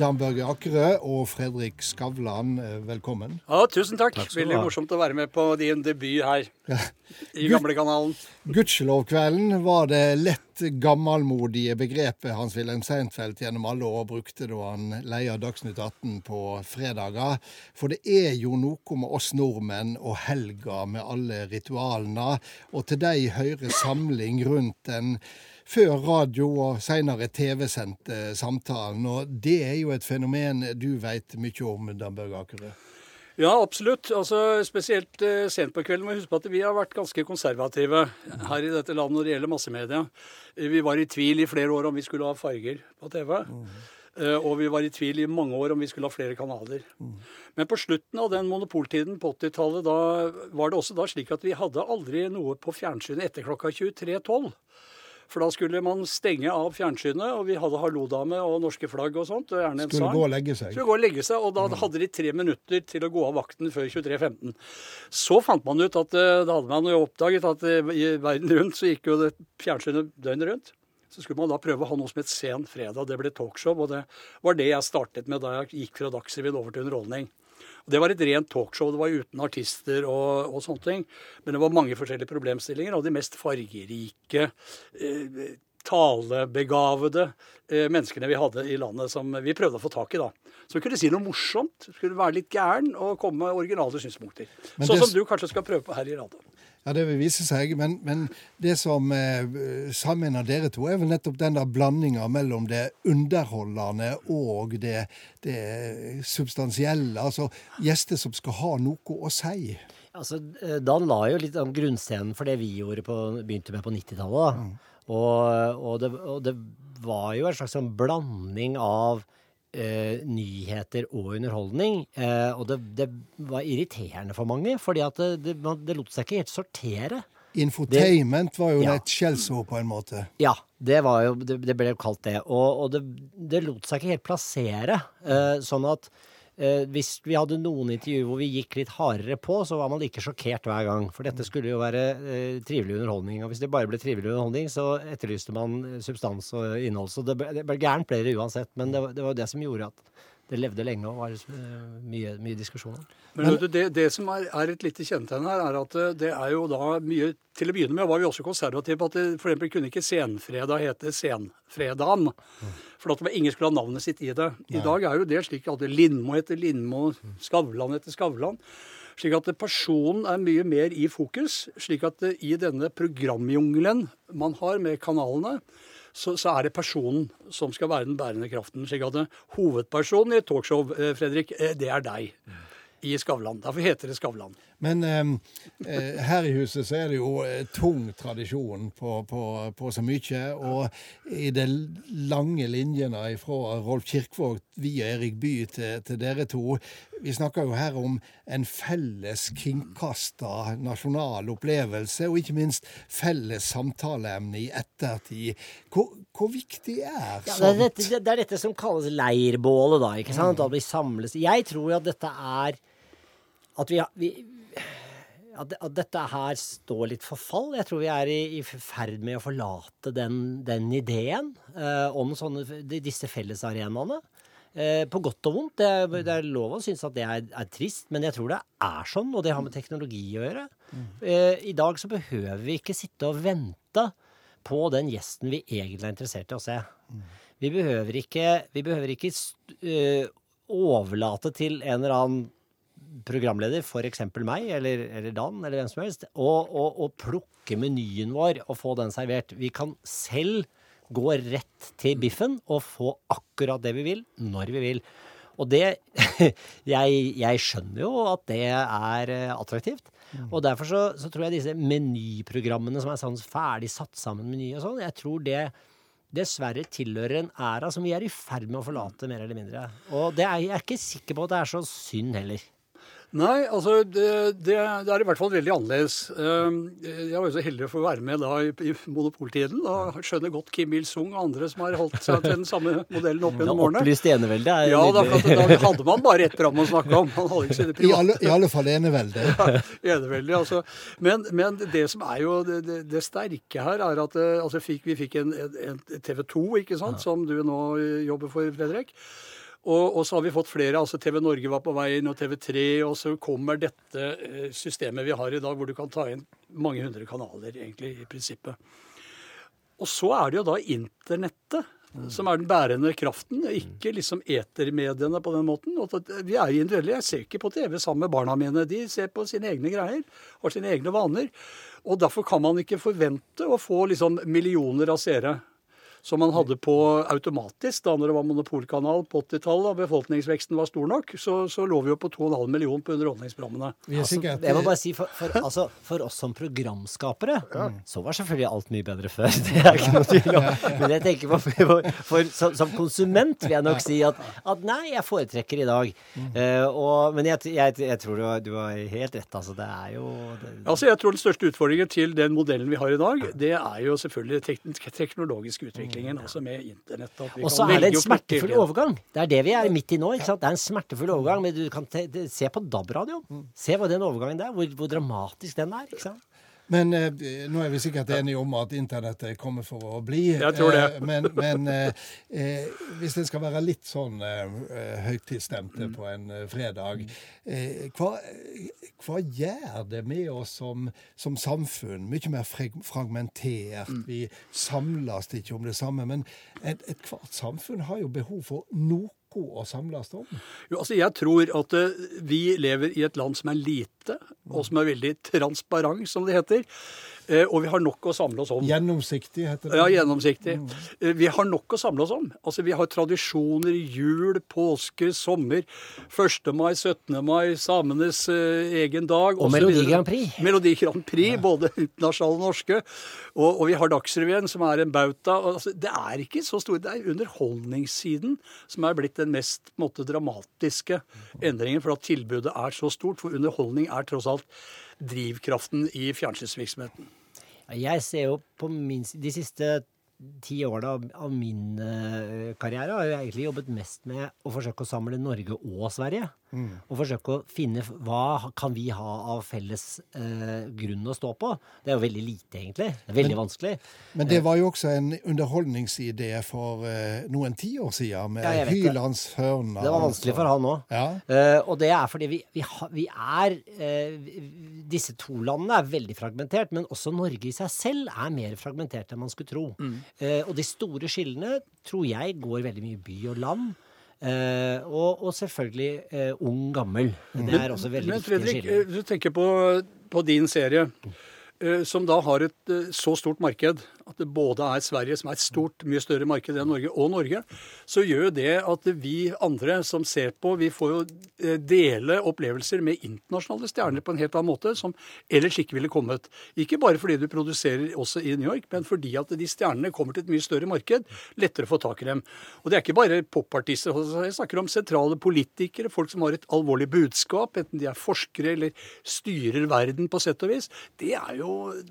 Dan Børge Akerø og Fredrik Skavlan, eh, velkommen. Ja, Tusen takk. takk Veldig morsomt å være med på din debut her i Gamlekanalen. Gudskjelovkvelden var det lett gammelmodige begrepet Hans-Wilhelm Seinfeld gjennom alle år brukte da han leia Dagsnytt 18 på fredager. For det er jo noe med oss nordmenn og helga med alle ritualene, og til de hører samling rundt den før radio og seinere TV-sendte samtalen. Og det er jo et fenomen du veit mye om, Dan Børge Akerø. Ja, absolutt. Altså, spesielt eh, sent på kvelden må huske på at vi har vært ganske konservative her i dette landet når det gjelder massemedia. Vi var i tvil i flere år om vi skulle ha farger på TV. Mm. Eh, og vi var i tvil i mange år om vi skulle ha flere kanaler. Mm. Men på slutten av den monopoltiden på 80-tallet, da var det også da slik at vi hadde aldri noe på fjernsynet etter klokka 23.12. For da skulle man stenge av fjernsynet, og vi hadde Hallo-dame og norske flagg og sånt. Og gjerne en skulle sang. gå og legge seg. Skulle gå og legge seg, og da hadde de tre minutter til å gå av vakten før 23.15. Så fant man ut at eh, da hadde man jo oppdaget at eh, i verden rundt så gikk jo det fjernsynet døgnet rundt. Så skulle man da prøve å ha noe som het Sen fredag. Det ble talkshow, og det var det jeg startet med da jeg gikk fra Dagsrevyen over til underholdning. Det var et rent talkshow. Det var uten artister og, og, sånne ting. Men det var mange forskjellige problemstillinger, og de mest fargerike, eh, talebegavede eh, menneskene vi hadde i landet, som vi prøvde å få tak i. da. Så vi kunne si noe morsomt, skulle være litt gæren og komme med originale synspunkter. Sånn som du kanskje skal prøve på her i radioen. Ja, det vil vise seg. Men, men det som eh, sammenligner dere to, er vel nettopp den der blandinga mellom det underholdende og det, det, substansielle. Altså gjester som skal ha noe å si. Altså, eh, Dan la jo litt om grunnstenen for det vi gjorde på, begynte med på 90-tallet. Mm. Og, og, og, det var jo en slags sånn blanding av eh, nyheter og underholdning. Eh, og det, det, var irriterende for mange, fordi at det, det, lot seg ikke helt sortere. Infotainment var jo ja. et skjellsord på en måte. Ja, det, jo, det, ble jo kalt det. Og, og det, lot seg ikke helt plassere. Eh, sånn at eh, hvis vi hadde noen intervjuer hvor vi gikk litt hardere på, så var man like sjokkert hver gang. For dette skulle jo være eh, trivelig underholdning. Og hvis det bare ble trivelig underholdning, så etterlyste man substans og innhold. Så det ble, det ble gærent ble det uansett. Men det, det var jo det som gjorde at det levde lenge og var eh, mye, mye diskusjoner. Men du, det, det, som er, er, et lite kjennetegn her, er at eh, det er jo da mye Til å begynne med var vi også konservative på at det eksempel kunne ikke Senfredag hete Senfredagen. For at ingen skulle ha navnet sitt i det. I dag er jo det slik at Lindmo heter Lindmo, Skavlan heter Skavlan. Slik at personen er mye mer i fokus. Slik at i denne programjungelen man har med kanalene, så, så, er det personen som skal være den bærende kraften. slik at Hovedpersonen i et talkshow, eh, Fredrik, eh, det er deg i Skavlan. Derfor heter det Skavlan. Men eh, eh, her i huset så er det jo eh, tung tradisjon på, på, på, så mye. Og i de lange linjene fra Rolf Kirkvåg via Erik Bye til, til, dere to Vi snakker jo her om en felles kringkasta nasjonal opplevelse, og ikke minst felles samtaleemne i ettertid. Hvor, hvor viktig er sånt? Ja, det, er dette, det, er dette, som kalles leirbålet, da. ikke sant? At vi samles Jeg tror at dette er at vi, vi at, dette her står litt for fall. Jeg tror vi er i, i ferd med å forlate den, den ideen eh, om sånne, disse fellesarenaene. Eh, på godt og vondt. Det det er lov å synes at det er, er, trist, men jeg tror det er sånn, og det har med teknologi å gjøre. Eh, I dag så behøver vi ikke sitte og vente på den gjesten vi egentlig er interessert i å se. Vi behøver ikke, vi behøver ikke uh, overlate til en eller annen programleder, f.eks. meg eller, eller, Dan eller hvem som helst, og, og, og, plukke menyen vår og få den servert. Vi kan selv gå rett til biffen og få akkurat det vi vil, når vi vil. Og det jeg, jeg skjønner jo at det er eh, attraktivt. Mm. Og derfor så, så, tror jeg disse menyprogrammene som er sånn ferdig satt sammen meny og sånn, jeg tror det dessverre tilhører en æra som vi er i ferd med å forlate, mer eller mindre. Og det er, jeg er ikke sikker på at det er så synd heller. Nei, altså det, det, det, er i hvert fall veldig annerledes. Ehm, jeg var jo så heldig å få være med da i, i monopoltiden. Da skjønner godt Kim Il-sung og andre som har holdt seg til den samme modellen opp gjennom årene. Opplyst eneveldet er Ja, da, da, hadde man bare ett program å snakke om. Man hadde ikke sine I, alle, I alle fall eneveldet. Ja, eneveldet, altså. Men, men, det som er jo det, det sterke her, er at eh, altså, fikk, vi fikk en, en TV 2, ikke sant, som du nå jobber for, Fredrik. Og, og, så har vi fått flere. altså TV Norge var på vei inn, og TV3. Og så kommer dette eh, systemet vi har i dag, hvor du kan ta inn mange hundre kanaler, egentlig, i prinsippet. Og så er det jo da internettet mm. som er den bærende kraften, ikke liksom etermediene på den måten. Og vi er jo individuelle. Jeg ser ikke på TV sammen med barna mine. De ser på sine egne greier, har sine egne vaner. Og derfor kan man ikke forvente å få liksom millioner av seere som man hadde på automatisk da når det var monopolkanal på 80-tallet og befolkningsveksten var stor nok, så, så lå vi jo på 2,5 millioner på underholdningsprogrammene. Altså, jeg må bare si, for, for, altså, for oss som programskapere, ja. så var selvfølgelig alt mye bedre før. Det er ikke noe tvil om. Men jeg tenker på, for, for som, som, konsument vil jeg nok si at, at nei, jeg foretrekker i dag. Uh, og, men jeg, jeg, jeg, tror du har, du har, helt rett. Altså, det er jo det, Altså, Jeg tror den største utfordringen til den modellen vi har i dag, det er jo selvfølgelig tek teknologisk utvikling utviklingen også med internett. Og så er det en smertefull overgang. Det er det vi er midt i nå. ikke sant? Det er en smertefull overgang. Men du kan se på DAB-radioen. Mm. Se hva den overgangen der, hvor, hvor dramatisk den er. ikke sant? Men eh, nå er vi sikkert enige om at internettet kommer for å bli. Jeg tror det. Eh, men, men eh, eh hvis en skal være litt sånn eh, høytidsstemte mm. på en eh, fredag, eh, hva, hva, gjør det med oss som, som samfunn? Mye mer fragmentert. Mm. Vi samles ikke om det samme. Men ethvert et samfunn har jo behov for noe å samles om? Jo, altså Jeg tror at uh, vi lever i et land som er lite, og som er veldig transparent, som det heter. Uh, og vi har nok å samle oss om. Gjennomsiktig, heter det. Ja, gjennomsiktig. Mm. Uh, vi har nok å samle oss om. Altså Vi har tradisjoner, jul, påske, sommer. 1. mai, 17. mai, samenes egen dag. Og Melodi Grand Prix. Melodi Grand Prix, ja. både internasjonale og norske. Og, og, vi har Dagsrevyen, som er en bauta. Altså, det er ikke så stor, Det er underholdningssiden som er blitt den mest måte, dramatiske endringen, for at tilbudet er så stort. For underholdning er tross alt drivkraften i fjernsynsvirksomheten. Jeg ser jo på min, de siste ti årene av, min uh, karriere har jeg egentlig jobbet mest med å forsøke å samle Norge og Sverige. Mm. Og forsøke å finne hva kan vi ha av felles eh, grunn å stå på. Det er jo veldig lite, egentlig. Det er veldig men, vanskelig. Men det var jo også en underholdningsidé for eh, noen tiår siden, med ja, Hylands hørner. Det var vanskelig for han òg. Ja. og det er fordi vi, vi, ha, vi er Disse to landene er veldig fragmentert, men også Norge i seg selv er mer fragmentert enn man skulle tro. Mm. Eh, og de store skillene tror jeg går veldig mye by og land. Eh, og, og, selvfølgelig eh, ung, gammel. Det er også veldig viktige skiller. Men Fredrik, du tenker på, på din serie, eh, som da har et eh, så stort marked at det både er Sverige, som er et stort, mye større marked enn Norge, og Norge, så gjør det at vi andre som ser på, vi får jo eh, dele opplevelser med internasjonale stjerner på en helt annen måte, som ellers ikke ville kommet. Ikke bare fordi du produserer også i New York, men fordi at de stjernene kommer til et mye større marked. Lettere å få tak i dem. Og det er ikke bare popartister. Jeg snakker om sentrale politikere, folk som har et alvorlig budskap, enten de er forskere eller styrer verden på sett og vis. Det er jo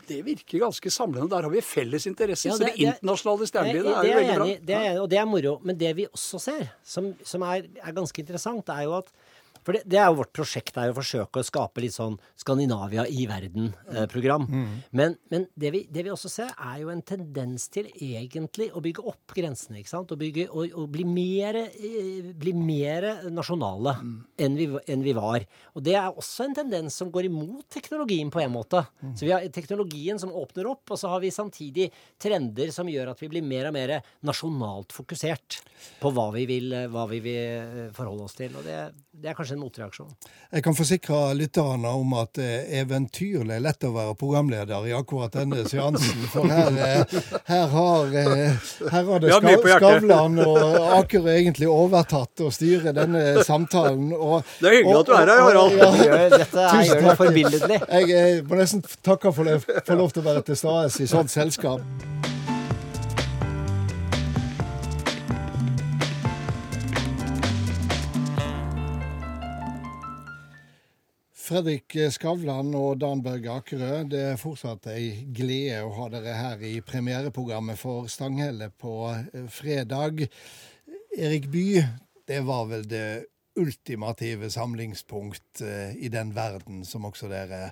Det virker ganske samlende. Der har vi felles interesser. Ja, det, så det internasjonale stjernebildet er, jo veldig bra. Det er, og det er moro. Men det vi også ser, som, som er, er ganske interessant, er jo at for det, det, er jo vårt prosjekt er å forsøke å skape litt sånn Skandinavia i verden-program. Eh, mm. Men, men det, vi, det, vi, også ser, er jo en tendens til egentlig å bygge opp grensene. ikke sant? Og, bygge, og, og bli, mer, eh, bli mer nasjonale mm. enn, vi, enn, vi, var. Og det er også en tendens som går imot teknologien på en måte. Mm. Så vi har teknologien som åpner opp, og så har vi samtidig trender som gjør at vi blir mer og mer nasjonalt fokusert på hva vi vil, hva vi vil eh, forholde oss til. Og det, det er kanskje en motreaksjon. Jeg kan forsikre lytterne om at det er eventyrlig lett å være programleder i akkurat denne seansen. For her, eh, her, har, eh, her har det Skavlan og Akerø egentlig overtatt å styre denne samtalen. Og, det er hyggelig at du er her, Harald. Ja, Dette er, gjør det forbilledlig. Jeg, jeg må nesten takke for å få lov til å være til stede i sånt selskap. Fredrik Skavlan og Dan Børge Akerø, det er fortsatt ei glede å ha dere her i premiereprogrammet for Stanghelle på eh, fredag. Erik Bye, det var vel det ultimative samlingspunkt eh, i den verden som også dere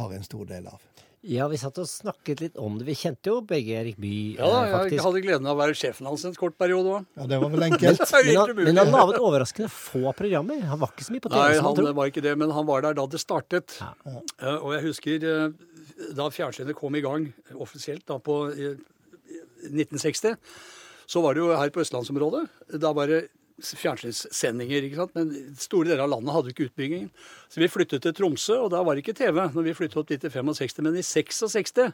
har en stor del av. Ja, vi satt og snakket litt om det. Vi kjente jo begge Erik Bye, Ja da, eh, jeg faktisk. hadde gleden av å være sjefen hans en kort periode òg. Ja, Det var vel enkelt. Men han, men han laget overraskende få programmer. Han var ikke så mye på TV Nei, han, han var ikke det, men han var der da det startet. Ja. Uh, og jeg husker uh, da fjernsynet kom i gang offisielt da på uh, 1960, så var det jo her på østlandsområdet. Da var det fjernsynssendinger, ikke sant? men store deler av landet hadde ikke utbyggingen. Så vi flyttet til Tromsø, og da var det ikke TV når vi flyttet opp dit til 65, men i 66,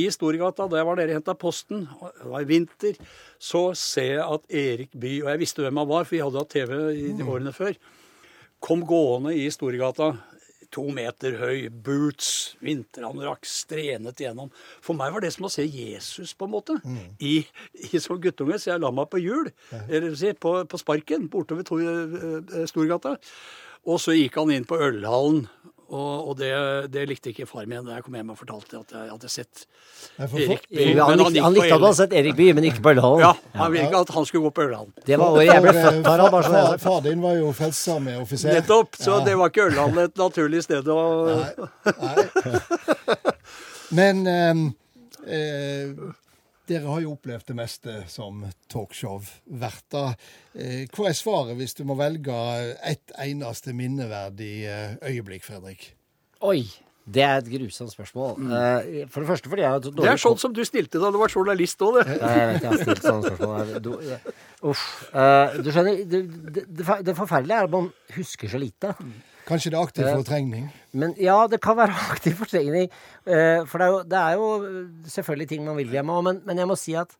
i Storgata, der var dere henta posten, og det var i vinter, så ser jeg at Erik Bye, og jeg visste hvem han var, for vi hadde hatt TV i de årene før, kom gående i Storgata. To meter høy, boots, vinteranorakk, strenet gjennom. For meg var det som å se Jesus, på en måte, i, i som guttunge. Så jeg la meg på hjul, eller si, på, på sparken, bortover to, eh, Storgata. Og så gikk han inn på ølhallen, og, og det, det likte ikke far min da jeg kom hjem og fortalte at jeg hadde sett Erik Bye. Ja, han, likte, han likte at du hadde sett Erik Bye, men ikke på Ølhallen. Ja, han ville ikke at han skulle gå på ølhallen. Det var året jeg ble eh, født, Harald. Bare sånn far, din var jo Frelsesarmé-offiser. Nettopp. Så Ja. det var ikke ølhallen et naturlig sted å Men ehm, eh, dere har jo opplevd det meste som talkshow-verter. Eh, hva er svaret hvis du må velge ett eneste minneverdig eh, øyeblikk, Fredrik? Oi! Det er et grusomt spørsmål. Mm. For det første fordi jeg har dårlig Det er sånn som du stilte da du var journalist òg, det. Jeg vet jeg har stilt sånne spørsmål. Du, uff. Eh, du skjønner, det, det, det, det forferdelige er at man husker så lite. Kanskje det er aktiv fortrengning? Men ja, det kan være aktiv fortrengning. eh, for det er, jo, det er jo selvfølgelig ting man vil glemme òg, men, men jeg må si at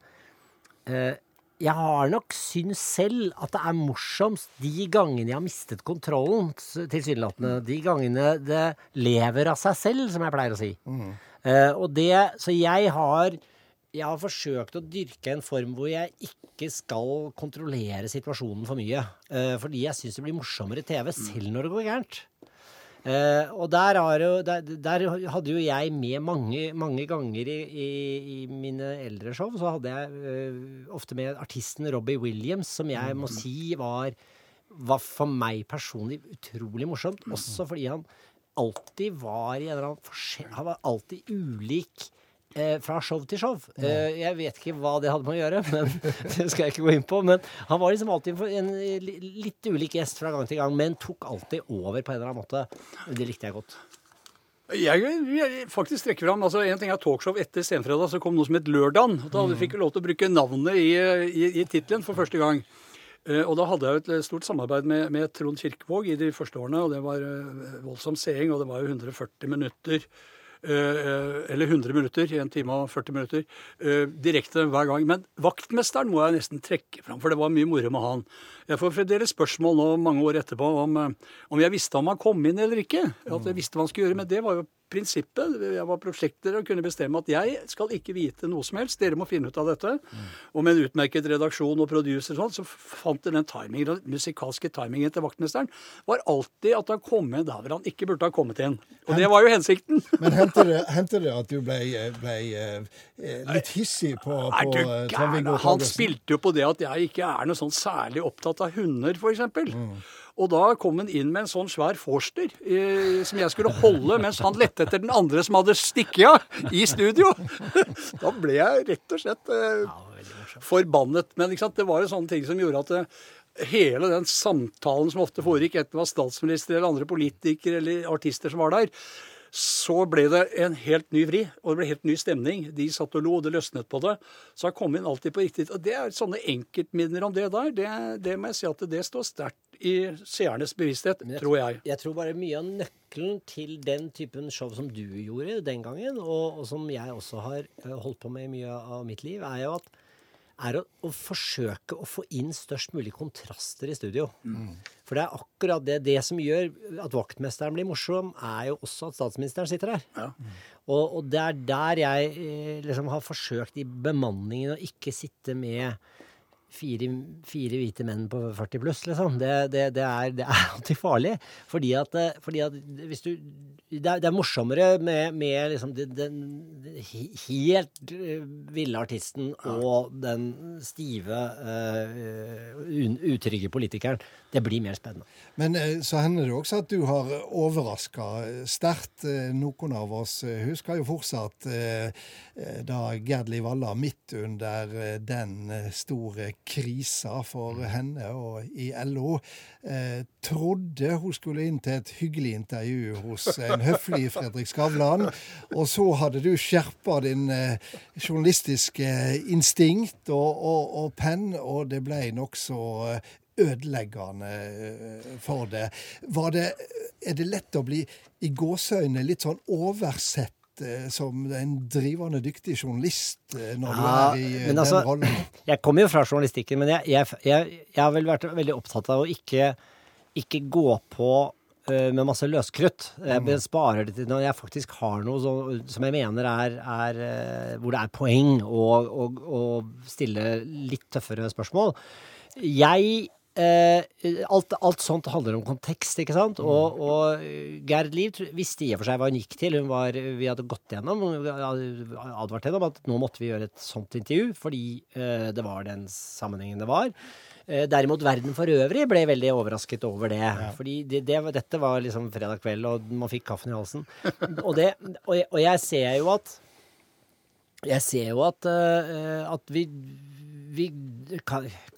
eh, jeg har nok syntes selv at det er morsomst de gangene jeg har mistet kontrollen, tilsynelatende. De gangene det lever av seg selv, som jeg pleier å si. Mm. og det, så jeg har jeg har forsøkt å dyrke en form hvor jeg ikke skal kontrollere situasjonen for mye. Uh, fordi jeg syns det blir morsommere TV, selv når det går gærent. Uh, og der, jo, der, der hadde jo jeg med mange, mange ganger i, i, i mine eldre show, så hadde jeg uh, ofte med artisten Robbie Williams, som jeg må si var, var for meg personlig utrolig morsomt. Også fordi han alltid var i en eller annen forskjell Han var alltid ulik. Eh, fra show til show. Eh, jeg vet ikke hva det hadde med å gjøre, men det skal jeg ikke gå inn på. Men han var liksom alltid en litt ulik gjest fra gang til gang, men tok alltid over på en eller annen måte. Det likte jeg godt. Jeg vil faktisk trekke fram, altså En ting er talkshow etter Senfredag, så kom noe som het Lørdagen. Da hadde- fikk vi lov til å bruke navnet i, i, i tittelen for første gang. Eh, og da hadde jeg jo et stort samarbeid med, med Trond Kirkevåg i de første årene. Og det var eh, voldsom seing, og det var jo 140 minutter. Eh, eller 100 minutter, 1 time og 40 minutter, eh, direkte hver gang. Men vaktmesteren må jeg nesten trekke fram, for det var mye moro med han. Jeg får fremdeles spørsmål nå mange år etterpå om, eh, om jeg visste om han kom inn eller ikke. At jeg visste hva han skulle gjøre, Men det var jo prinsippet. Jeg var prosjektleder og kunne bestemme at jeg skal ikke vite noe som helst. Dere må finne ut av dette. Og med en utmerket redaksjon og producer og sånn, så fant de den timingen, den musikalske timingen til vaktmesteren var alltid at han kom inn der hvor han ikke burde ha kommet inn. Og det var jo hensikten. Men hendte det, det at du ble, ble eh, litt hissig på, på eh? Trond-Viggo Han spilte jo på det at jeg ikke er noe sånn særlig opptatt av hunder, f.eks. Mm. Og da kom han inn med en sånn svær forster eh, som jeg skulle holde, mens han lette etter den andre som hadde stikket av i studio. da ble jeg rett og slett eh, forbannet. Men det var jo sånne ting som gjorde at eh, hele den samtalen som ofte foregikk, enten det var statsminister eller andre politikere eller artister som var der, så ble det en helt ny vri, og det ble helt ny stemning. De satt og lo, og det løsnet på det. Så jeg kom inn alltid på riktig Og det er sånne enkeltminner om det der. Det, det må jeg si at det står sterkt i seernes bevissthet, tror jeg. Jeg tror bare mye av nøkkelen til den typen show som du gjorde den gangen, og, og som jeg også har eh, holdt på med i mye av mitt liv, er jo at er å, å forsøke å få inn størst mulig kontraster i studio. For det er akkurat det. Det som gjør at vaktmesteren blir morsom, er jo også at statsministeren sitter der. Ja. Og, og det er der jeg eh, liksom har forsøkt i bemanningen å ikke sitte med fire, fire hvite menn på 40 pluss, liksom. Det, det, det, er, det er alltid farlig. Fordi at, eh, fordi at hvis du det er, er morsommere med, med liksom den, den helt eh, ville artisten og den stive, uh, utrygge politikeren. Det blir mer spennende. Men så hender det også at du har overraska sterkt. Noen av oss husker jo fortsatt da Gerd Liv Valla midt under den store krisa for henne og i LO trodde hun skulle inn til et hyggelig intervju hos en høflig Fredrik Skavlan. Og så hadde du skjerpa din eh, journalistiske instinkt og, og, og penn, og det ble nokså eh, ødeleggende eh, for det. det. Er det lett å bli i gåseøyne litt sånn oversett? som en drivende dyktig journalist når ja, du er i den altså, rollen? Jeg kommer jo fra journalistikken, men jeg, jeg, jeg, jeg, har vel vært veldig opptatt av å ikke, ikke gå på Eh, med masse løskrutt. Jeg mm. sparer det til når jeg faktisk har noe så, som jeg mener er, er, eh, Hvor det er poeng å stille litt tøffere spørsmål. Jeg Eh, alt, alt, sånt handler om kontekst, ikke sant? Mm. Og, og Gerd Liv visste i og for seg hva hun gikk til. Hun var, vi hadde gått gjennom advart henne om at nå måtte vi gjøre et sånt intervju, fordi eh, det var den sammenhengen det var. Eh, derimot verden for øvrig ble veldig overrasket over det. Ja. Fordi det, det, dette var liksom fredag kveld, og man fikk kaffen i halsen. og, det, og, jeg, og, jeg ser jo at Jeg ser jo at, at vi, vi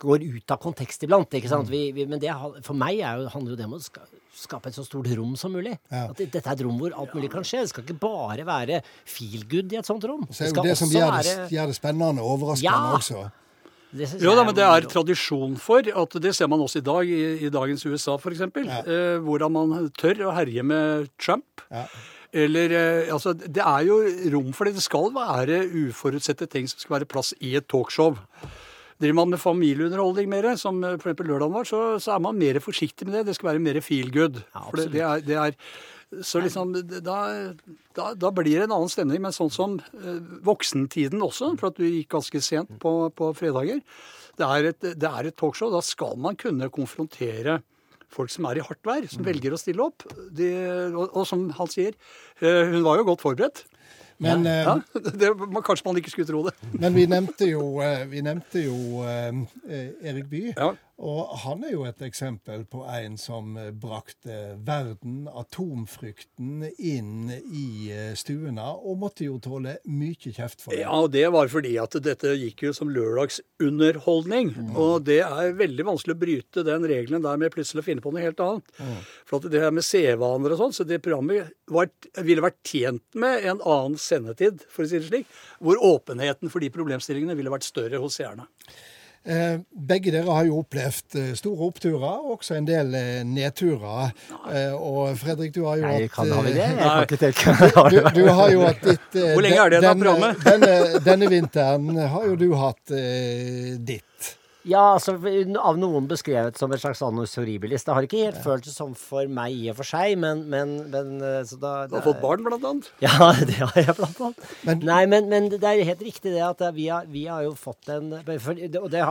går ut av kontekst iblant. ikke sant? Mm. Vi, vi, men det, for meg jo, handler jo det om å skape et så stort rom som mulig. Ja. At dette er et rom hvor alt mulig kan skje. Det skal ikke bare være feel good i et sånt rom. Så er det, det, det som gjør det, være... gjør det spennende og overraskende ja. også. Jo da, men det er tradisjon for at det ser man også i dag, i, i dagens USA f.eks. Ja. Eh, hvordan man tør å herje med Trump. Ja. Eller eh, Altså, det er jo rom for det. Det skal være uforutsette ting som skal være plass i et talkshow. Driver man med familieunderholdning mer, som f.eks. lørdagen var, så, så, er man mer forsiktig med det. Det skal være mer feel good. Ja, for det, det, er, det er så liksom, da, da, da, blir det en annen stemning. Men sånn som eh, voksentiden også, for at du gikk ganske sent på, på fredager. Det er, et, det er, et, talkshow. Da skal man kunne konfrontere folk som er i hardt vær, som mm. velger å stille opp. De, og, og, som han sier, eh, hun var jo godt forberedt. Men, ja, ja, eh, det, man, kanskje man ikke skulle tro det. Men vi nevnte jo, eh, vi nevnte jo eh, Erik Bye. Ja. Og han er jo et eksempel på en som brakte verden, atomfrykten, inn i stuene, og måtte jo tåle mye kjeft for det. Ja, og det var fordi at dette gikk jo som lørdagsunderholdning. Mm. Og det er veldig vanskelig å bryte den regelen der med plutselig å finne på noe helt annet. Mm. For at det her med sevaner og sånn, så det programmet var, ville vært tjent med en annen sendetid, for å si det slik, hvor åpenheten for de problemstillingene ville vært større hos seerne. Eh, begge dere har jo opplevd eh, store oppturer, og også en del eh, nedturer. Eh, og Fredrik, du har jo hatt kan ha det? Jeg kan ikke tenke du, du, har jo hatt ditt Hvor lenge er det denne programmet? Denne, denne, vinteren har jo du hatt ditt. Ja, altså av noen beskrevet som et slags annus horribilis. Det har ikke helt ja. føltes som for meg i og for seg, men, men, men så da, Du har fått barn, blant annet? Ja, det har jeg blant annet. Men, Nei, men, men, det er helt riktig det at vi har, vi har jo fått en for, Og det,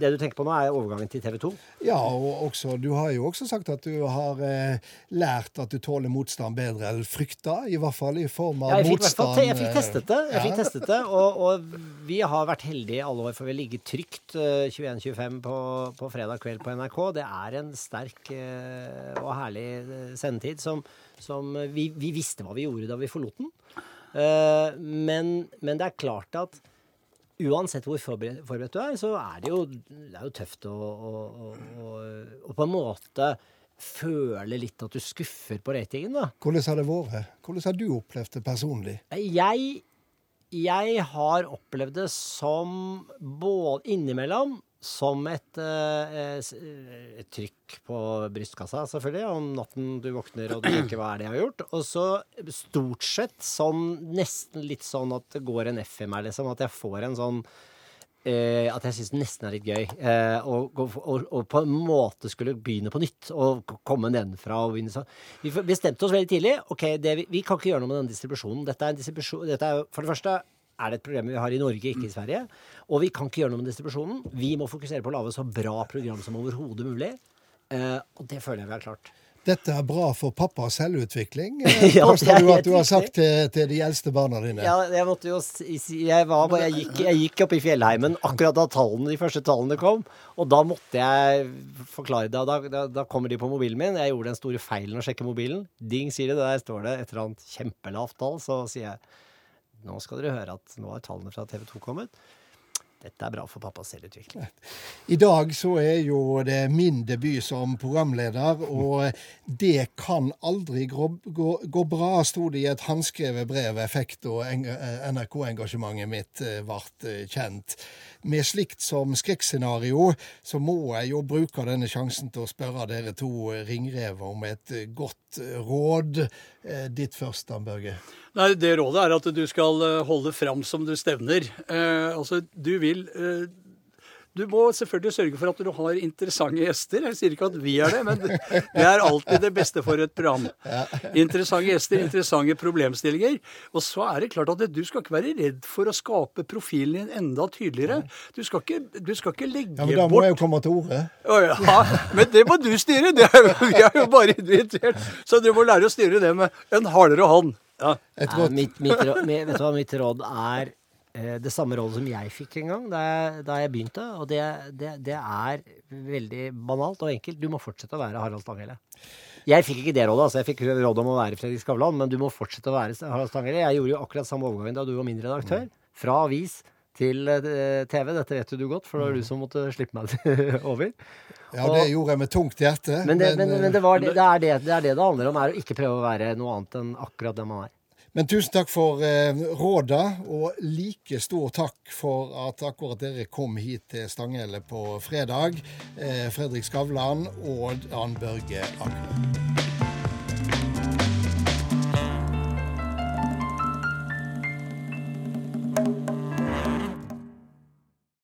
det, du tenker på nå, er overgangen til TV 2? Ja, og også, du har jo også sagt at du har eh, lært at du tåler motstand bedre eller frykter, i hvert fall i form av ja, jeg motstand. Fikk, jeg fikk testet det, jeg fikk testet det og, og, vi har vært heldige i alle år, for vi har ligget trygt uh, 21 25 på, på, fredag kveld på NRK. Det er en sterk uh, og herlig uh, sendetid som, som vi, vi, visste hva vi gjorde da vi forlot den. Uh, men, men, det er klart at uansett hvor forberedt du er, så er det jo, det er jo tøft å, å, å, å, på en måte føle litt at du skuffer på ratingen, da. Hvordan har det vært? Hvordan har du opplevd det personlig? Jeg jeg har opplevd det som både innimellom som et, eh, et, trykk på brystkassa, selvfølgelig, om natten du våkner og du tenker 'hva er det jeg har gjort'? Og så stort sett sånn nesten litt sånn at det går en F i meg, liksom. At jeg får en sånn eh, At jeg syns det nesten er litt gøy. Eh, og, og, og, på en måte skulle begynne på nytt og komme nedenfra. Og begynne sånn. Vi bestemte oss veldig tidlig. ok, det, vi, vi, kan ikke gjøre noe med den distribusjonen. Dette er, en distribusjon, dette er for det første er det et problem vi har i Norge, ikke i Sverige. Og vi kan ikke gjøre noe med distribusjonen. Vi må fokusere på å lage så bra program som overhodet mulig. Eh, og det føler jeg vi har klart. Dette er bra for pappas selvutvikling, er påstår du at du har sagt til, til de eldste barna dine. Ja, jeg måtte jo si, jeg, var, jeg, gikk, jeg gikk opp i fjellheimen akkurat da tallene, de første tallene kom. Og da måtte jeg forklare det. Da, da, da kommer de på mobilen min. Jeg gjorde den store feilen å sjekke mobilen. Ding, sier det. Der står det et eller annet kjempelavt tall. Så sier jeg nå skal dere høre at nå har tallene fra TV 2 kommet. Dette er bra for pappas selvutvikling. I dag så er jo det min debut som programleder, og det kan aldri gå, gå, gå bra, sto det i et håndskrevet brev jeg fikk da NRK-engasjementet mitt eh, ble eh, kjent. Med slikt som skrekkscenario, så må jeg jo bruke denne sjansen til å spørre dere to eh, ringrever om et eh, godt eh, råd. Ditt først, Dan Børge. Nei, Det rådet er at du skal holde fram som du stevner. Eh, altså, du vil eh, Du må selvfølgelig sørge for at du har interessante gjester. Jeg sier ikke at vi er det, men det er alltid det beste for et program. Interessante gjester, interessante problemstillinger. Og så er det klart at du skal ikke være redd for å skape profilen din enda tydeligere. Du skal ikke, du skal ikke legge Ja, men Da må bort jeg jo komme til orde. Å ja, men det må du styre. Det er, jo- vi er jo bare invitert. Så du må lære å styre det med en hardere hånd. Ja. Et godt. Ja, mitt, mitt, råd, mi- vet du hva mitt råd er? Eh, det samme rådet som jeg fikk en gang da jeg, da jeg begynte. Og det, det, det er veldig banalt og enkelt. Du må fortsette å være Harald Stanghelle. Jeg fikk ikke det rådet. altså Jeg fikk råd om å være Fredrik Skavlan, men du må fortsette å være Harald Stanghelle. Jeg gjorde jo akkurat samme overgangen da du var min redaktør. Fra avis til eh, TV. Dette vet du godt, for det var du som måtte slippe meg over. Ja, det gjorde jeg med tungt hjerte. Men det, men, eh, men det, var, det, det, er det, det er det det handler om, er å ikke prøve å være noe annet enn akkurat det man er. Men tusen takk for eh, råda, og like stor takk for at akkurat dere kom hit til Stanghelle på fredag. Eh, Fredrik Skavlan og Dan Børge Akre.